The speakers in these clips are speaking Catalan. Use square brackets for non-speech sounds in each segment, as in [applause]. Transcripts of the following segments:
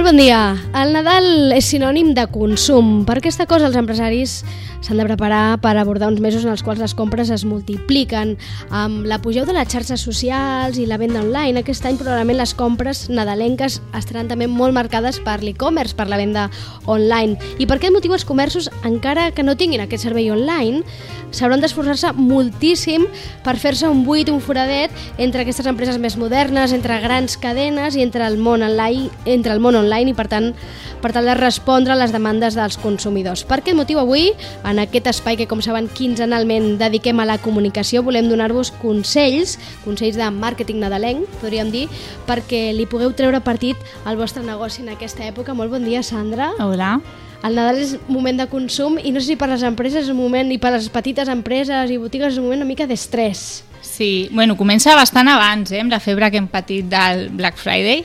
Molt bon dia. El Nadal és sinònim de consum. Per aquesta cosa els empresaris s'han de preparar per abordar uns mesos en els quals les compres es multipliquen. Amb la pujada de les xarxes socials i la venda online, aquest any probablement les compres nadalenques estaran també molt marcades per l'e-commerce, per la venda online. I per aquest motiu els comerços, encara que no tinguin aquest servei online, s'hauran d'esforçar-se moltíssim per fer-se un buit, un foradet entre aquestes empreses més modernes, entre grans cadenes i entre el món online, entre el món online i per tant per tal de respondre a les demandes dels consumidors. Per aquest motiu avui, en aquest espai que com saben quinzenalment dediquem a la comunicació, volem donar-vos consells, consells de màrqueting nadalenc, podríem dir, perquè li pugueu treure partit al vostre negoci en aquesta època. Molt bon dia, Sandra. Hola. El Nadal és moment de consum i no sé si per les empreses és un moment, i per les petites empreses i botigues és un moment una mica d'estrès. Sí, bueno, comença bastant abans, eh, amb la febre que hem patit del Black Friday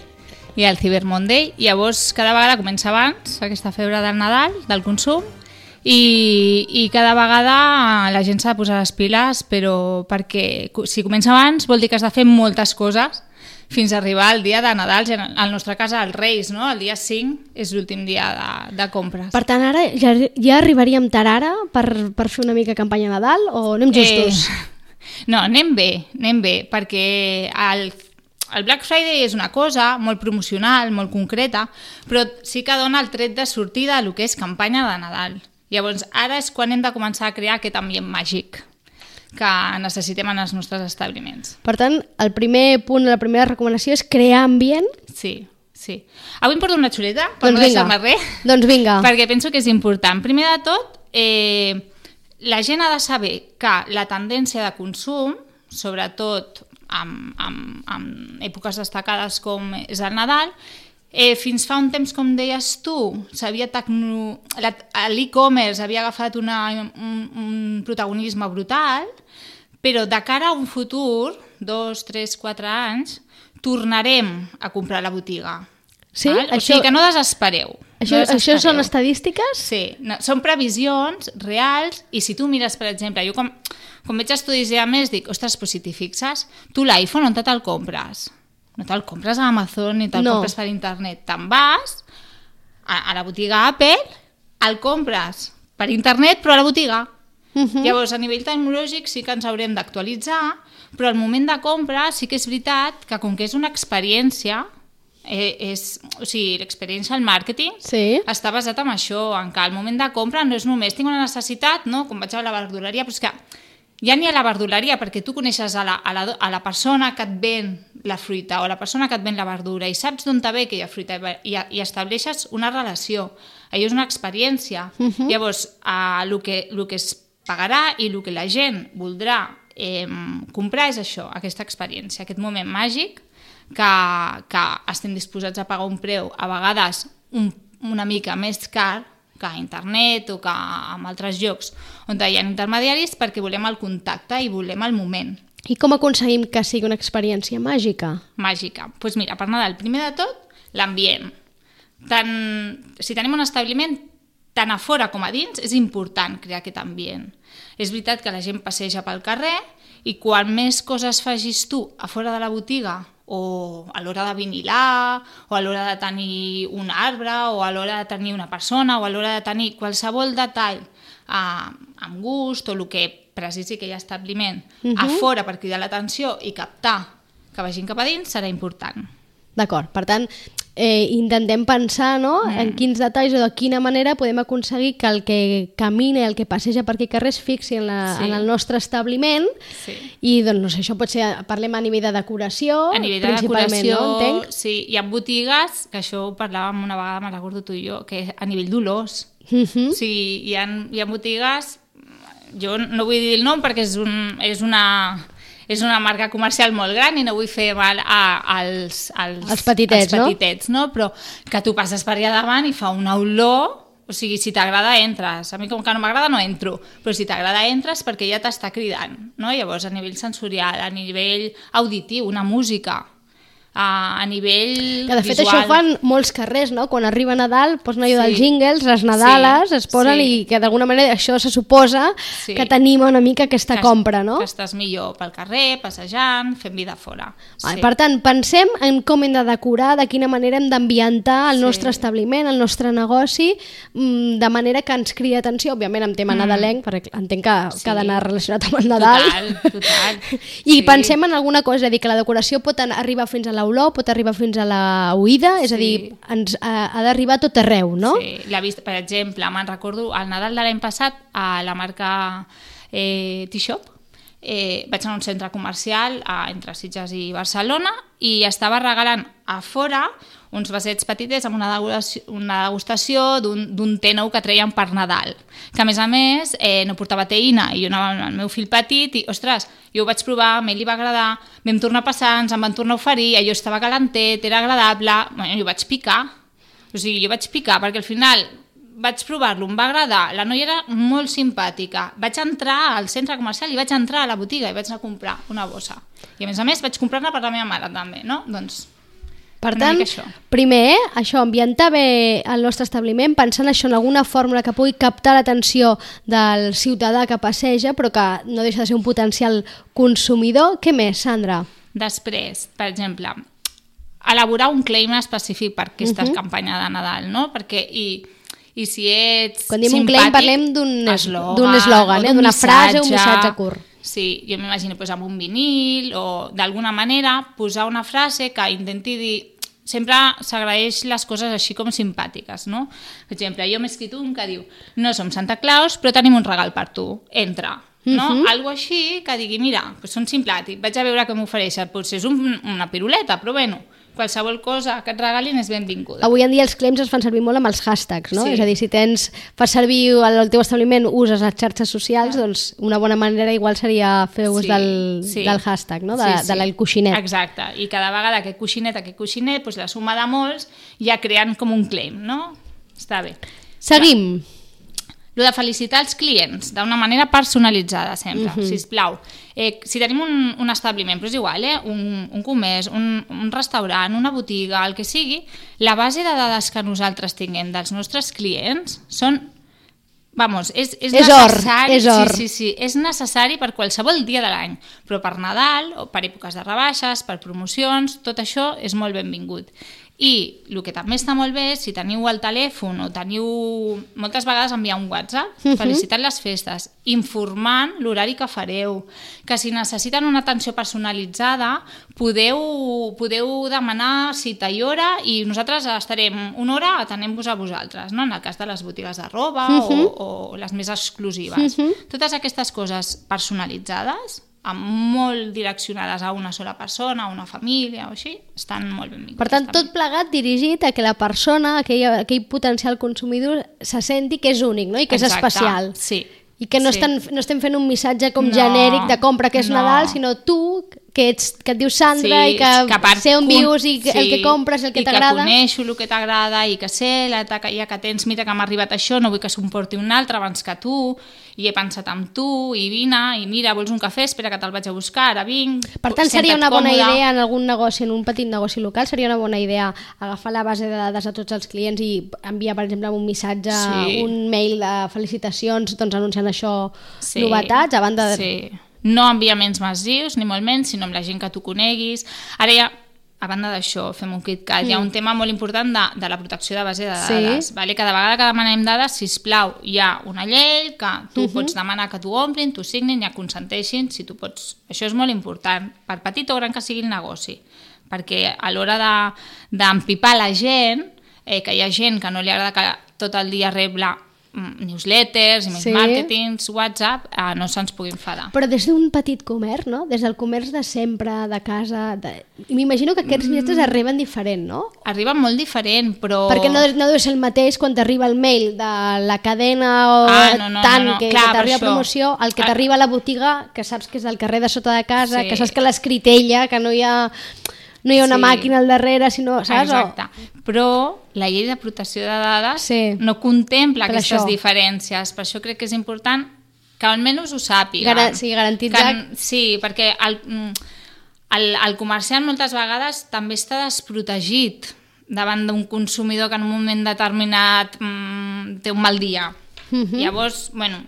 i el Cyber Monday. Llavors, cada vegada comença abans aquesta febre del Nadal, del consum, i, i cada vegada la gent s'ha de posar les piles, però perquè si comença abans vol dir que has de fer moltes coses fins a arribar al dia de Nadal, al nostre cas els Reis, no? el dia 5 és l'últim dia de, de compres. Per tant, ara ja, ja arribaríem tard ara per, per fer una mica campanya Nadal o anem justos? Eh, [laughs] no, anem bé, anem bé, perquè el el Black Friday és una cosa molt promocional, molt concreta, però sí que dona el tret de sortida a el que és campanya de Nadal. Llavors, ara és quan hem de començar a crear aquest ambient màgic que necessitem en els nostres establiments. Per tant, el primer punt, la primera recomanació és crear ambient? Sí, sí. Avui em porto una xuleta, per doncs no deixar-me res. Doncs vinga. [laughs] Perquè penso que és important. Primer de tot, eh, la gent ha de saber que la tendència de consum, sobretot amb, amb, amb èpoques destacades com és el Nadal, eh, fins fa un temps, com deies tu, s'havia tecno... l'e-commerce havia agafat una, un, un protagonisme brutal, però de cara a un futur, dos, tres, quatre anys, tornarem a comprar la botiga. Sí? Val? Això... O sigui que no desespereu. Això, no això són estadístiques? Sí, no, són previsions reals i si tu mires, per exemple, jo com, com veig estudis ja més dic, ostres, però si t'hi fixes, tu l'iPhone on te'l compres? No te'l compres a Amazon ni te'l no. compres per internet. Te'n vas a, a la botiga Apple, el compres per internet però a la botiga. Uh -huh. Llavors, a nivell tecnològic sí que ens haurem d'actualitzar, però al moment de compra sí que és veritat que com que és una experiència, eh, és, o sigui, l'experiència al màrqueting sí. està basat en això, en que al moment de compra no és només tinc una necessitat, no? com vaig a la verduleria, però és que ja n'hi ha la verduleria perquè tu coneixes a la, a, la, a la persona que et ven la fruita o la persona que et ven la verdura i saps d'on te ve aquella fruita i, i estableixes una relació. Allò és una experiència. Uh -huh. Llavors, eh, el, que, el que es pagarà i el que la gent voldrà eh, comprar és això, aquesta experiència, aquest moment màgic que, que estem disposats a pagar un preu a vegades un, una mica més car que a internet o que en altres llocs on hi ha intermediaris perquè volem el contacte i volem el moment. I com aconseguim que sigui una experiència màgica? Màgica. Doncs pues mira, per Nadal, primer de tot, l'ambient. Tant, si tenim un establiment, tant a fora com a dins, és important crear aquest ambient. És veritat que la gent passeja pel carrer i quan més coses facis tu a fora de la botiga o a l'hora de vinilar, o a l'hora de tenir un arbre, o a l'hora de tenir una persona, o a l'hora de tenir qualsevol detall eh, amb gust o el que precisi que hi ha establiment uh -huh. a mhm. fora per cridar l'atenció i captar que vagin cap a dins serà important. D'acord, per tant, eh, intentem pensar no? mm. en quins detalls o de quina manera podem aconseguir que el que camina, el que passeja per aquí carrer es fixi en, la, sí. en el nostre establiment sí. i doncs, no sé, això pot ser, parlem a nivell de decoració, a nivell de decoració, no? Entenc? Sí, hi ha botigues, que això ho parlàvem una vegada, me recordo tu i jo, que a nivell d'olors. Mm -hmm. O sigui, hi ha, hi ha botigues, jo no vull dir el nom perquè és, un, és una és una marca comercial molt gran i no vull fer mal a, als, als, els petitets, als petitets no? no? però que tu passes per allà davant i fa una olor o sigui, si t'agrada, entres. A mi, com que no m'agrada, no entro. Però si t'agrada, entres perquè ja t'està cridant. No? Llavors, a nivell sensorial, a nivell auditiu, una música. A, a nivell Que de fet visual. això ho fan molts carrers, no? Quan arriba Nadal posen allò Sí. dels jingles, les Nadales, Sí, es posen sí. i que d'alguna manera això se suposa Sí. que t'anima una mica aquesta Que- compra, no? Que estàs millor pel carrer, passejant, fent vida fora. Sí. Per tant, pensem en com hem de decorar, de quina manera hem d'ambientar el Sí. nostre establiment, el nostre negoci, mm, de manera que ens cridi atenció, òbviament amb tema nadalenc, perquè entenc que, Sí. que ha d'anar relacionat amb el Nadal. Total, total. [laughs] I Sí. pensem en alguna cosa, és a dir, que la decoració pot arribar fins a l'olor, pot arribar fins a la oïda, és a Sí. dir, ens, ha, ha d'arribar a tot arreu, no? Sí, la vista, per exemple, me'n recordo al Nadal de l'any passat a la marca eh, T-Shop eh, vaig anar a un centre comercial a, entre Sitges i Barcelona i estava regalant a fora uns vasets petitets amb una degustació, una degustació d'un d'un té nou que treien per Nadal, que a més a més eh, no portava teïna i jo anava amb el meu fill petit i, ostres, jo ho vaig provar, a ell li va agradar, vam tornar a passar, ens en van tornar a oferir, allò estava calentet, era agradable, bueno, jo vaig picar, o sigui, jo vaig picar perquè al final vaig provar-lo, em va agradar, la noia era molt simpàtica. Vaig entrar al centre comercial i vaig entrar a la botiga i vaig anar a comprar una bossa. I a més a més vaig comprar-la per la meva mare també, no? Doncs Per Una tant, això. primer, eh, això, ambientar bé el nostre establiment, pensant això en alguna fórmula que pugui captar l'atenció del ciutadà que passeja, però que no deixa de ser un potencial consumidor. Què més, Sandra? Després, per exemple, elaborar un claim específic per aquesta uh -huh. campanya de Nadal, no? Perquè i, i si ets Quan diem un simpàtic, claim parlem d'un es- eslògan, eh? d'un d'una frase o un missatge curt. Sí, jo m'imagino pues, amb un vinil o d'alguna manera posar una frase que intenti dir sempre s'agraeix les coses així com simpàtiques, no? Per exemple, jo m'he escrit un que diu no som Santa Claus, però tenim un regal per tu, entra. No? Uh -huh. Algo així que digui, mira, pues són simpàtics, vaig a veure què m'ofereixen, potser és un, una piruleta, però bueno, qualsevol cosa que et regalin és benvinguda. Avui en dia els claims es fan servir molt amb els hashtags, no? Sí. És a dir, si tens, fas servir al teu establiment, uses les xarxes socials, doncs una bona manera igual seria fer ús Sí, del, sí. del hashtag, no? De, Sí, sí. de del coixinet. Exacte, i cada vegada aquest coixinet, aquest coixinet, doncs la suma de molts ja creen com un claim, no? Està bé. Seguim. Lo de felicitar els clients d'una manera personalitzada sempre, uh Mhm. -huh. sisplau. Eh, si tenim un, un establiment, però és igual, eh? un, un comerç, un, un restaurant, una botiga, el que sigui, la base de dades que nosaltres tinguem dels nostres clients són Vamos, és, és, És or, necessari, és or. Sí, sí, sí, és necessari per qualsevol dia de l'any, però per Nadal o per èpoques de rebaixes, per promocions, tot això és molt benvingut. I el que també està molt bé, si teniu el telèfon o teniu... Moltes vegades enviar un WhatsApp [laughs] Mhm. felicitant les festes, informant l'horari que fareu, que si necessiten una atenció personalitzada podeu, podeu demanar cita i hora i nosaltres estarem una hora atenent-vos a vosaltres, no? en el cas de les botigues de roba Mhm. o, o les més exclusives. Totes aquestes coses personalitzades molt direccionades a una sola persona, a una família o així, estan molt benvingudes. Per tant, també. tot plegat dirigit a que la persona, aquell, aquell potencial consumidor, se senti que és únic no? i que és Exacte, especial. Sí. I que no, sí. estan, no estem fent un missatge com No, genèric de compra que és no. Nadal, sinó tu, que, ets, que et dius Sandra Sí, i que, a part sé on vius i que, el que compres, el que I que t'agrada. coneixo el que t'agrada i que sé la taca ja que tens, mira que m'ha arribat això, no vull que porti un altre abans que tu, i he pensat en tu, i vine, i mira, vols un cafè? Espera que te'l vaig a buscar, ara vinc. Per tant, seria una bona còmode. idea en algun negoci, en un petit negoci local, seria una bona idea agafar la base de dades a tots els clients i enviar, per exemple, un missatge, Sí. un mail de felicitacions, doncs anunciant això, Sí, novetats, a banda de... Sí. No enviaments massius, ni molt menys, sinó amb la gent que tu coneguis. Ara ja, a banda d'això, fem un KitKat, mm. hi ha un tema molt important de, de la protecció de base de Sí. dades. Vale? Cada vegada que demanem dades, si plau, hi ha una llei que tu uh -huh. pots demanar que t'ho omplin, t'ho signin, ja consenteixin, si tu pots... Això és molt important, per petit o gran que sigui el negoci, perquè a l'hora de- d'empipar la gent, eh, que hi ha gent que no li agrada que tot el dia rebla mm, newsletters, email Sí. marketings, WhatsApp, eh, no se'ns pugui enfadar. Però des d'un petit comerç, no? Des del comerç de sempre, de casa... De... M'imagino que aquests missatges arriben diferent, no? Arriba molt diferent, però... Perquè no, no deu ser el mateix quan t'arriba el mail de la cadena o Ah, no, no, tant no, no. que, Clar, que t'arriba promoció, el que Ah. t'arriba a la botiga, que saps que és del carrer de sota de casa, Sí. que saps que l'ha escrit ella, que no hi ha, no hi ha una Sí. màquina al darrere, sinó, saps? O- Exacte. Però la llei de protecció de dades Sí. no contempla Per aquestes això. diferències. Per això crec que és important que almenys ho sàpiguen. Gara- sí, garantitzar- Que, sí, perquè el, mm, el, el comerciant moltes vegades també està desprotegit davant d'un consumidor que en un moment determinat mm, té un mal dia. Uh -huh. Llavors, bueno,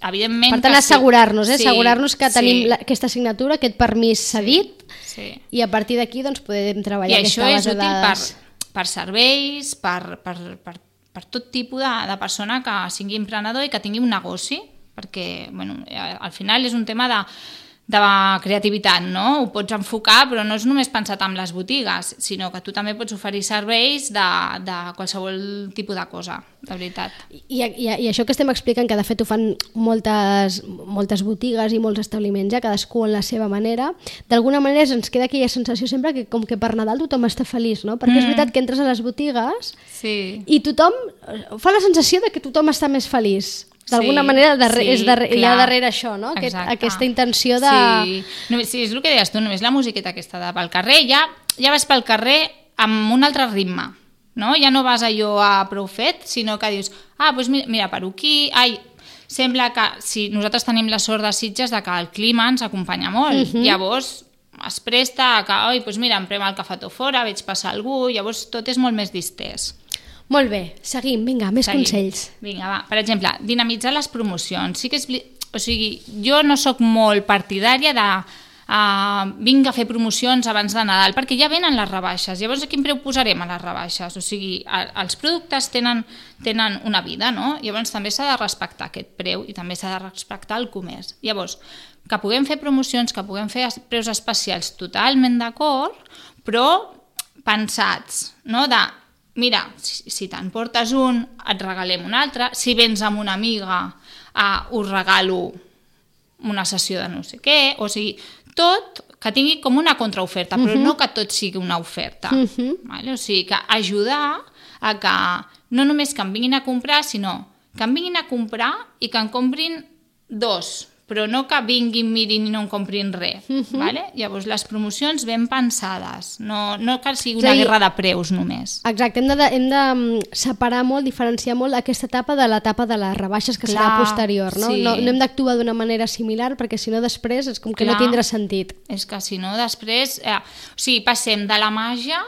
evidentment... Per tant, sí. assegurar-nos, eh? Sí, assegurar-nos que tenim sí. la, aquesta assignatura, aquest permís cedit, Sí. i a partir d'aquí doncs, podem treballar I això aquesta és base útil de per, dades. per serveis, per, per, per, per tot tipus de, de persona que sigui emprenedor i que tingui un negoci, perquè bueno, al final és un tema de, de creativitat, no? Ho pots enfocar, però no és només pensat en les botigues, sinó que tu també pots oferir serveis de, de qualsevol tipus de cosa, de veritat. I, i, I això que estem explicant, que de fet ho fan moltes, moltes botigues i molts establiments, ja cadascú en la seva manera, d'alguna manera ens queda aquella sensació sempre que com que per Nadal tothom està feliç, no? Perquè mm. és veritat que entres a les botigues Sí. i tothom fa la sensació de que tothom està més feliç. D'alguna Sí, manera darrere, sí, és darrere, hi ha darrere això, no? Aquest, Exacte. aquesta intenció de... Sí. Només, sí, és el que deies tu, només la musiqueta aquesta de pel carrer, ja, ja vas pel carrer amb un altre ritme, no? Ja no vas allò a prou fet, sinó que dius, ah, doncs mira, mira per aquí, ai, sembla que si nosaltres tenim la sort de Sitges de que el clima ens acompanya molt, uh -huh. llavors es presta a que, oi, doncs mira, em prem el cafetó fora, veig passar algú, llavors tot és molt més distès. Molt bé, seguim, vinga, més Seguim. consells. Vinga, va. Per exemple, dinamitzar les promocions. Sí que és... O sigui, jo no sóc molt partidària de uh, vinga a fer promocions abans de Nadal, perquè ja venen les rebaixes. Llavors, a quin preu posarem a les rebaixes? O sigui, a, els productes tenen, tenen una vida, no? Llavors, també s'ha de respectar aquest preu i també s'ha de respectar el comerç. Llavors, que puguem fer promocions, que puguem fer preus especials, totalment d'acord, però pensats, no? De, mira, si, si te'n portes un, et regalem un altre, si vens amb una amiga, uh, us regalo una sessió de no sé què, o sigui, tot que tingui com una contraoferta, però no que tot sigui una oferta. vale? O sigui, que ajudar a que no només que em vinguin a comprar, sinó que em vinguin a comprar i que en comprin dos, però no que vinguin, mirin i no en comprin res. vale? Llavors, les promocions ben pensades, no, no que sigui una dir- guerra de preus només. Exacte, hem de, hem de mm, separar molt, diferenciar molt aquesta etapa de l'etapa de les rebaixes que serà Clar, posterior, no? sí. No, no hem d'actuar d'una manera similar perquè si no després és com que no Clar. tindrà sentit. És que si no, després... Eh, o sigui, passem de la màgia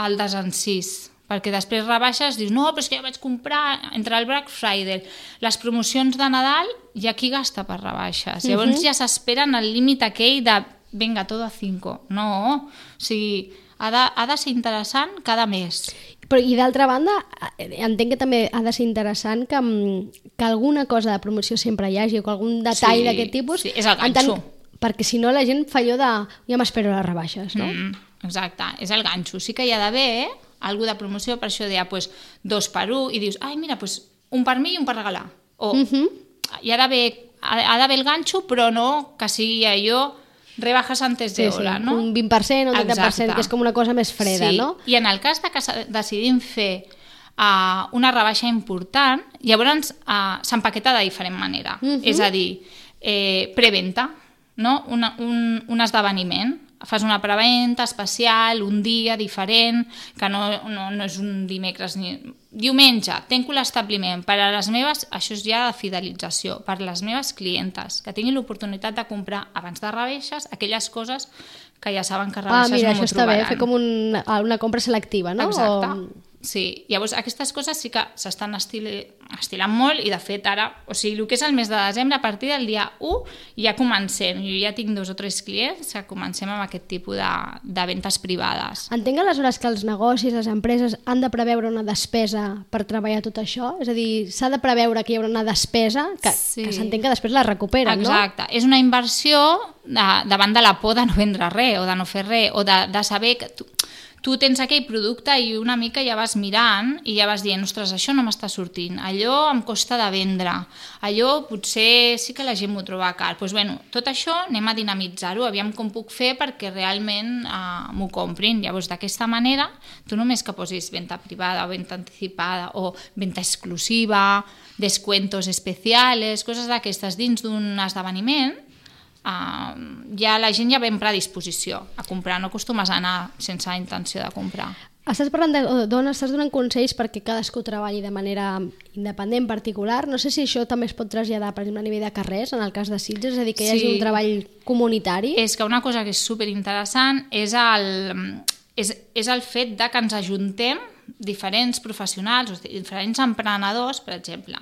al desencís perquè després rebaixes, dius, no, però és que ja vaig comprar entre el Black Friday, les promocions de Nadal, i aquí gasta per rebaixes. Llavors ja s'esperen el límit aquell de, venga, todo a 5. No, o sigui, ha de, ha de ser interessant cada mes. Però, I d'altra banda, entenc que també ha de ser interessant que, mm, que alguna cosa de promoció sempre hi hagi, o que algun detall Sí, d'aquest tipus... sí, és el ganxo. perquè si no la gent fa allò de... Ja m'espero les rebaixes, no? Mm, exacte, és el ganxo. Sí que hi ha d'haver eh, algú de promoció, per això deia pues, dos per un, i dius, ai, mira, pues, un per mi i un per regalar. O Uh -huh. hi ha d'haver ha ha d'haver el ganxo, però no que sigui allò rebajas antes de Sí, sí, hora, no? un 20% o un 30%, Exacte. que és com una cosa més freda, sí. no? I en el cas de que decidim fer uh, una rebaixa important, llavors uh, s'empaqueta de diferent manera. Mhm. És a dir, eh, preventa, no? Una, un, un esdeveniment. Fas una preventa especial, un dia diferent, que no, no, no és un dimecres ni... Diumenge, tenco l'establiment. Per a les meves, això és ja de fidelització, per a les meves clientes, que tinguin l'oportunitat de comprar abans de rebaixes aquelles coses que ja saben que a Ah, mira, no això m'ho està bé, trobaran. fer com un, una compra selectiva, no? Exacte. O... Sí, llavors aquestes coses sí que s'estan estil... estilant molt i de fet ara, o sigui, el que és el mes de desembre, a partir del dia 1 ja comencem, jo ja tinc dos o tres clients que comencem amb aquest tipus de, de ventes privades. Entenc aleshores que els negocis, les empreses, han de preveure una despesa per treballar tot això? És a dir, s'ha de preveure que hi haurà una despesa que, Sí. que s'entén que després la recuperen, Exacte, és una inversió de, davant de la por de no vendre res o de no fer res o de, de saber que tu, tu tens aquell producte i una mica ja vas mirant i ja vas dient, ostres, això no m'està sortint, allò em costa de vendre, allò potser sí que la gent m'ho troba car. Doncs pues, bueno, tot això anem a dinamitzar-ho, aviam com puc fer perquè realment uh, m'ho comprin. Llavors, d'aquesta manera, tu només que posis venda privada o venda anticipada o venda exclusiva, descuentos especiales, coses d'aquestes dins d'un esdeveniment, uh, ja la gent ja ve en predisposició a comprar, no acostumes a anar sense intenció de comprar. Estàs parlant de, dona, estàs donant consells perquè cadascú treballi de manera independent, particular. No sé si això també es pot traslladar, per exemple, a nivell de carrers, en el cas de Sitges, és a dir, que hi hagi Sí. un treball comunitari. És que una cosa que és superinteressant és el, és, és el fet de que ens ajuntem diferents professionals, o diferents emprenedors, per exemple.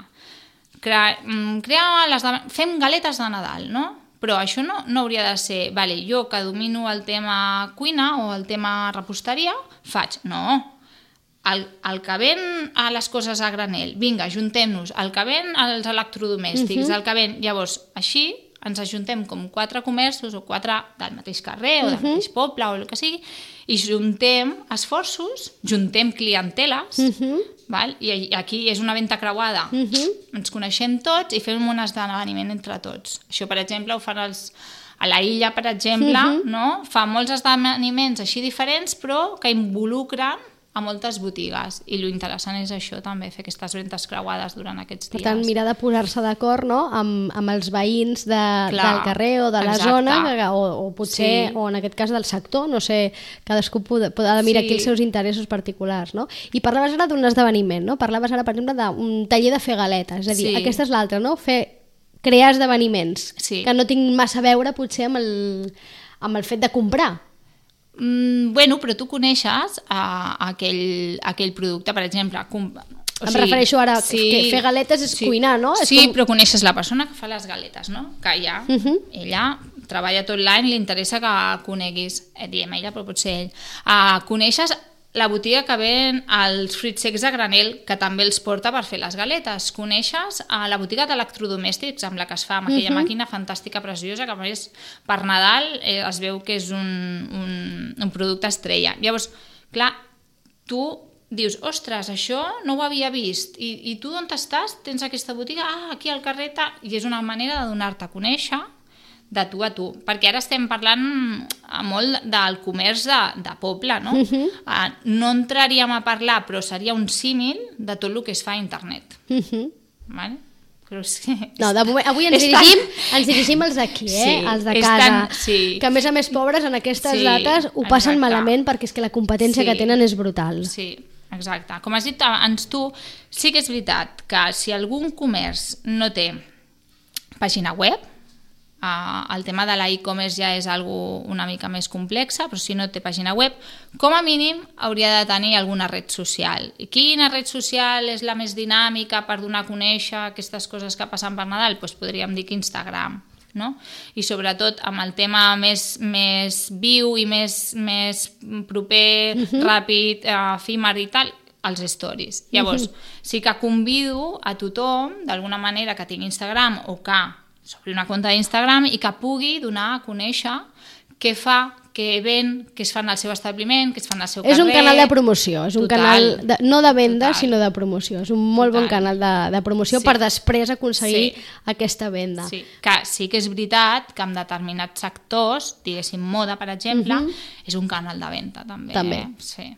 Crea, mm, crea les de, fem galetes de Nadal, no? Però això no, no hauria de ser, vale, jo que domino el tema cuina o el tema reposteria, faig. No, el, el que ven a les coses a granel, vinga, ajuntem-nos, el que ven als electrodomèstics, uh -huh. el que ven... Llavors, així ens ajuntem com quatre comerços o quatre del mateix carrer o del uh -huh. mateix poble o el que sigui i juntem esforços, juntem clienteles, uh -huh. val? i aquí és una venda creuada. Uh -huh. Ens coneixem tots i fem un esdeveniment entre tots. Això, per exemple, ho fan els, a la illa, per exemple, uh -huh. no? fa molts esdeveniments així diferents, però que involucren a moltes botigues. I lo interessant és això, també, fer aquestes ventes creuades durant aquests Per dies. tant, mirar de posar-se d'acord no? amb, amb els veïns de, Clar, del carrer o de la exacte. zona, o, o potser, Sí. o en aquest cas del sector, no sé, cadascú de mirar Sí. aquí els seus interessos particulars. No? I parlaves ara d'un esdeveniment, no? parlaves ara, per exemple, d'un taller de fer galetes, és a dir, Sí. aquesta és l'altra, no? fer, crear esdeveniments, Sí. que no tinc massa a veure potser amb el, amb el fet de comprar. Mm, bueno, però tu coneixes a, a aquell, aquell producte, per exemple... Com, o Em refereixo ara que fer galetes és cuinar, no? És sí, com- però coneixes la persona que fa les galetes, no? Que ja, Uh -huh. ella treballa tot l'any, li interessa que coneguis, eh, diem ella, però potser ell. Uh, coneixes la botiga que ven els fruits secs a granel, que també els porta per fer les galetes. Coneixes a la botiga d'electrodomèstics amb la que es fa, amb aquella uh -huh. màquina fantàstica, preciosa, que a més per Nadal eh, es veu que és un, un, un producte estrella. Llavors, clar, tu dius, ostres, això no ho havia vist, i, i tu on estàs? Tens aquesta botiga? Ah, aquí al carrer, tal. i és una manera de donar-te a conèixer de tu a tu, perquè ara estem parlant eh, molt del comerç de, de poble, no? Uh -huh. uh, no entraríem a parlar, però seria un símil de tot el que es fa a internet. Uh -huh. Vale? Però és que... No, de moment, avui ens [laughs] és tan- dirigim, ens dirigim als d'aquí, eh? Sí, als de casa. tan- sí. Que a més a més pobres en aquestes Sí, dates ho passen exacte. malament perquè és que la competència Sí. que tenen és brutal. Sí, exacte. Com has dit abans tu, sí que és veritat que si algun comerç no té pàgina web, Uh, el tema de la e-commerce ja és algo una mica més complexa, però si no té pàgina web, com a mínim hauria de tenir alguna red social. I quina red social és la més dinàmica per donar a conèixer aquestes coses que passen per Nadal? Doncs podríem dir que Instagram. No? I sobretot amb el tema més, més viu i més, més proper, uh -huh. ràpid, eh, efímer i tal, els stories. Llavors, uh -huh. sí que convido a tothom, d'alguna manera, que tingui Instagram o que s'obri una compte d'Instagram i que pugui donar a conèixer què fa, què ven, què es fan al seu establiment, què es fan al seu És carrer... un canal de promoció, és un Total. canal de, no de venda, Total. sinó de promoció. És un molt bon Total. canal de, de promoció Sí. per després aconseguir Sí. aquesta venda. Sí, que sí que és veritat que en determinats sectors, diguéssim moda, per exemple, uh -huh. és un canal de venda també. També. Eh? Sí,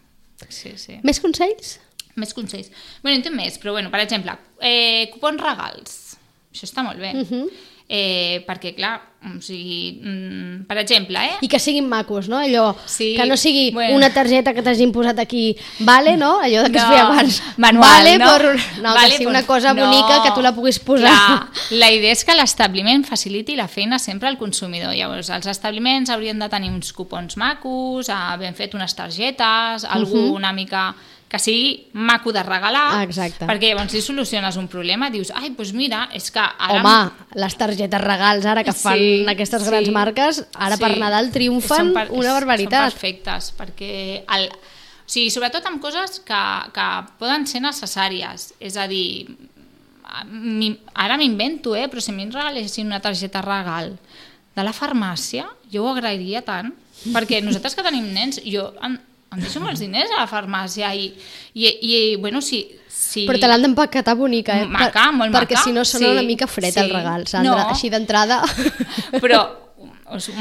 sí, sí. Més consells? Més consells. Bueno, en té més, però bueno, per exemple, eh, cupons regals. Això està molt bé. Uh -huh. Eh, perquè, clar, o sigui, mm, per exemple, eh? I que siguin macos, no? Allò, Sí, que no sigui bueno. una targeta que t'hagin posat aquí, vale, no? Allò que es No, feia abans. manual, vale, no? Per... No, Vale, que sigui una cosa no. bonica que tu la puguis posar. Clar, la idea és que l'establiment faciliti la feina sempre al consumidor. Llavors, els establiments haurien de tenir uns cupons macos, ben fet unes targetes, algú Mhm. una mica que sigui maco de regalar, Exacte. perquè llavors si soluciones un problema dius, ai, doncs mira, és que ara... Home, les targetes regals ara que fan Sí, aquestes grans sí. marques, ara per Sí. Nadal triomfen per- una barbaritat. Són perfectes, perquè... El, o sigui, sobretot amb coses que, que poden ser necessàries. És a dir, mi- ara m'invento, eh? però si a mi em regalessin una targeta regal de la farmàcia, jo ho agrairia tant, perquè nosaltres que tenim nens, jo em, deixo molts diners a la farmàcia i, i, i bueno, si, si... Però te l'han d'empaquetar bonica, eh? Maca, Per- molt Perquè maca, si no sona sí, una mica fred el sí. regal, Sandra. No. Així d'entrada... [laughs] Però,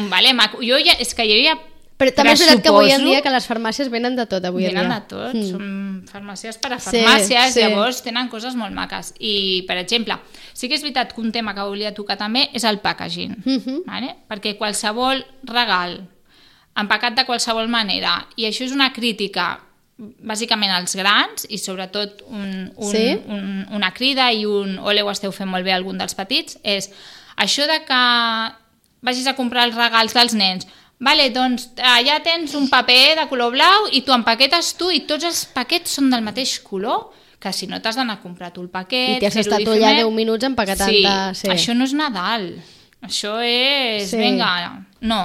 vale, maco. Jo ja, és que jo ja Però també és veritat que avui en dia que les farmàcies venen de tot, avui en Venen dia. de tot, mm. són farmàcies per a Sí, farmàcies, sí. llavors tenen coses molt maques. I, per exemple, sí que és veritat que un tema que volia tocar també és el packaging, Mhm. vale? perquè qualsevol regal empacat de qualsevol manera, i això és una crítica bàsicament els grans i sobretot un, un, Sí? un, una crida i un ole ho esteu fent molt bé algun dels petits és això de que vagis a comprar els regals dels nens Vale, doncs allà tens un paper de color blau i tu empaquetes tu i tots els paquets són del mateix color que si no t'has d'anar a comprar tu el paquet... I t'has estat allà diferent. 10 minuts empaquetant sí, de- sí. això no és Nadal. Això és... Sí. Vinga, no.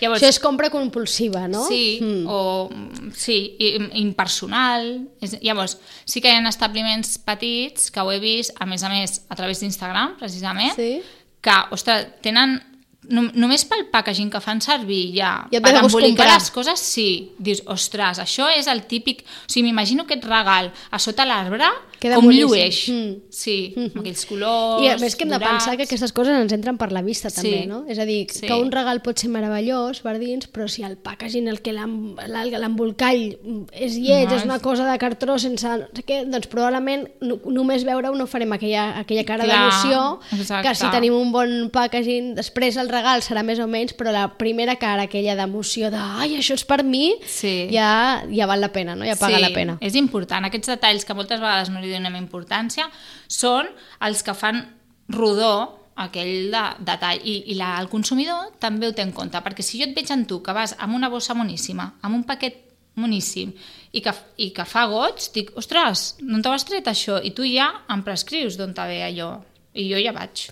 Llavors, Això és compra compulsiva, no? Sí, Mm. o sí, i- impersonal. És, llavors, sí que hi ha establiments petits que ho he vist, a més a més, a través d'Instagram, precisament, Sí. que, ostres, tenen no, només pel packaging que fan servir ja, Ja per embolicar les coses, sí. Dius, ostres, això és el típic... O sigui, m'imagino aquest regal a sota l'arbre, Queda com boníssim. llueix. Mm. Sí, amb aquells colors, I a més que hem de dorats. pensar que aquestes coses ens entren per la vista també, Sí. no? És a dir, Sí. que un regal pot ser meravellós per dins, però si el packaging, el que l'embolcall és lleig, No, és una cosa de cartró sense no sé què, doncs probablement no, només veure-ho no farem aquella, aquella cara d'emoció, que si tenim un bon packaging, després el regal serà més o menys, però la primera cara aquella d'emoció de ai, això és per mi, Sí. ja, ja val la pena, no? ja paga sí, la pena. és important. Aquests detalls que moltes vegades no li donem importància són els que fan rodó aquell de, detall i, i la, el consumidor també ho té en compte perquè si jo et veig en tu que vas amb una bossa moníssima amb un paquet moníssim i que, i que fa goig, dic, ostres, d'on t'ho has tret això? I tu ja em prescrius d'on te ve allò i jo ja vaig.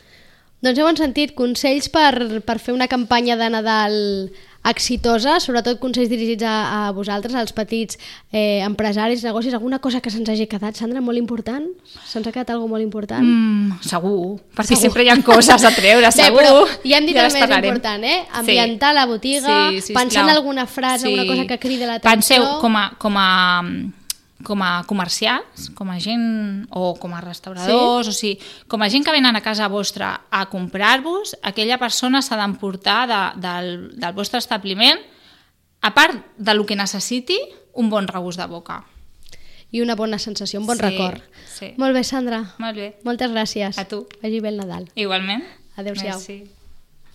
Doncs heu sentit consells per, per fer una campanya de Nadal exitosa, sobretot consells dirigits a, a vosaltres, als petits eh, empresaris, negocis, alguna cosa que se'ns hagi quedat, Sandra, molt important? Se'ns ha quedat alguna molt important? Mm, segur, perquè Segur. sempre hi ha coses a treure, [laughs] Bé, segur. però ja hem dit Ja el més parlarem. important, eh? Ambientar la botiga, pensar en alguna frase, alguna cosa que cridi l'atenció. Penseu, com a, com a, com a comercials, com a gent, o com a restauradors, sí? o sigui, com a gent que venen a casa vostra a comprar-vos, aquella persona s'ha d'emportar de, del, del vostre establiment, a part de lo que necessiti, un bon regust de boca. I una bona sensació, un bon Sí, record. sí. Molt bé, Sandra. Molt bé. Moltes gràcies. A tu. Vagi bé el Nadal. Igualment. Adéu-siau. Merci.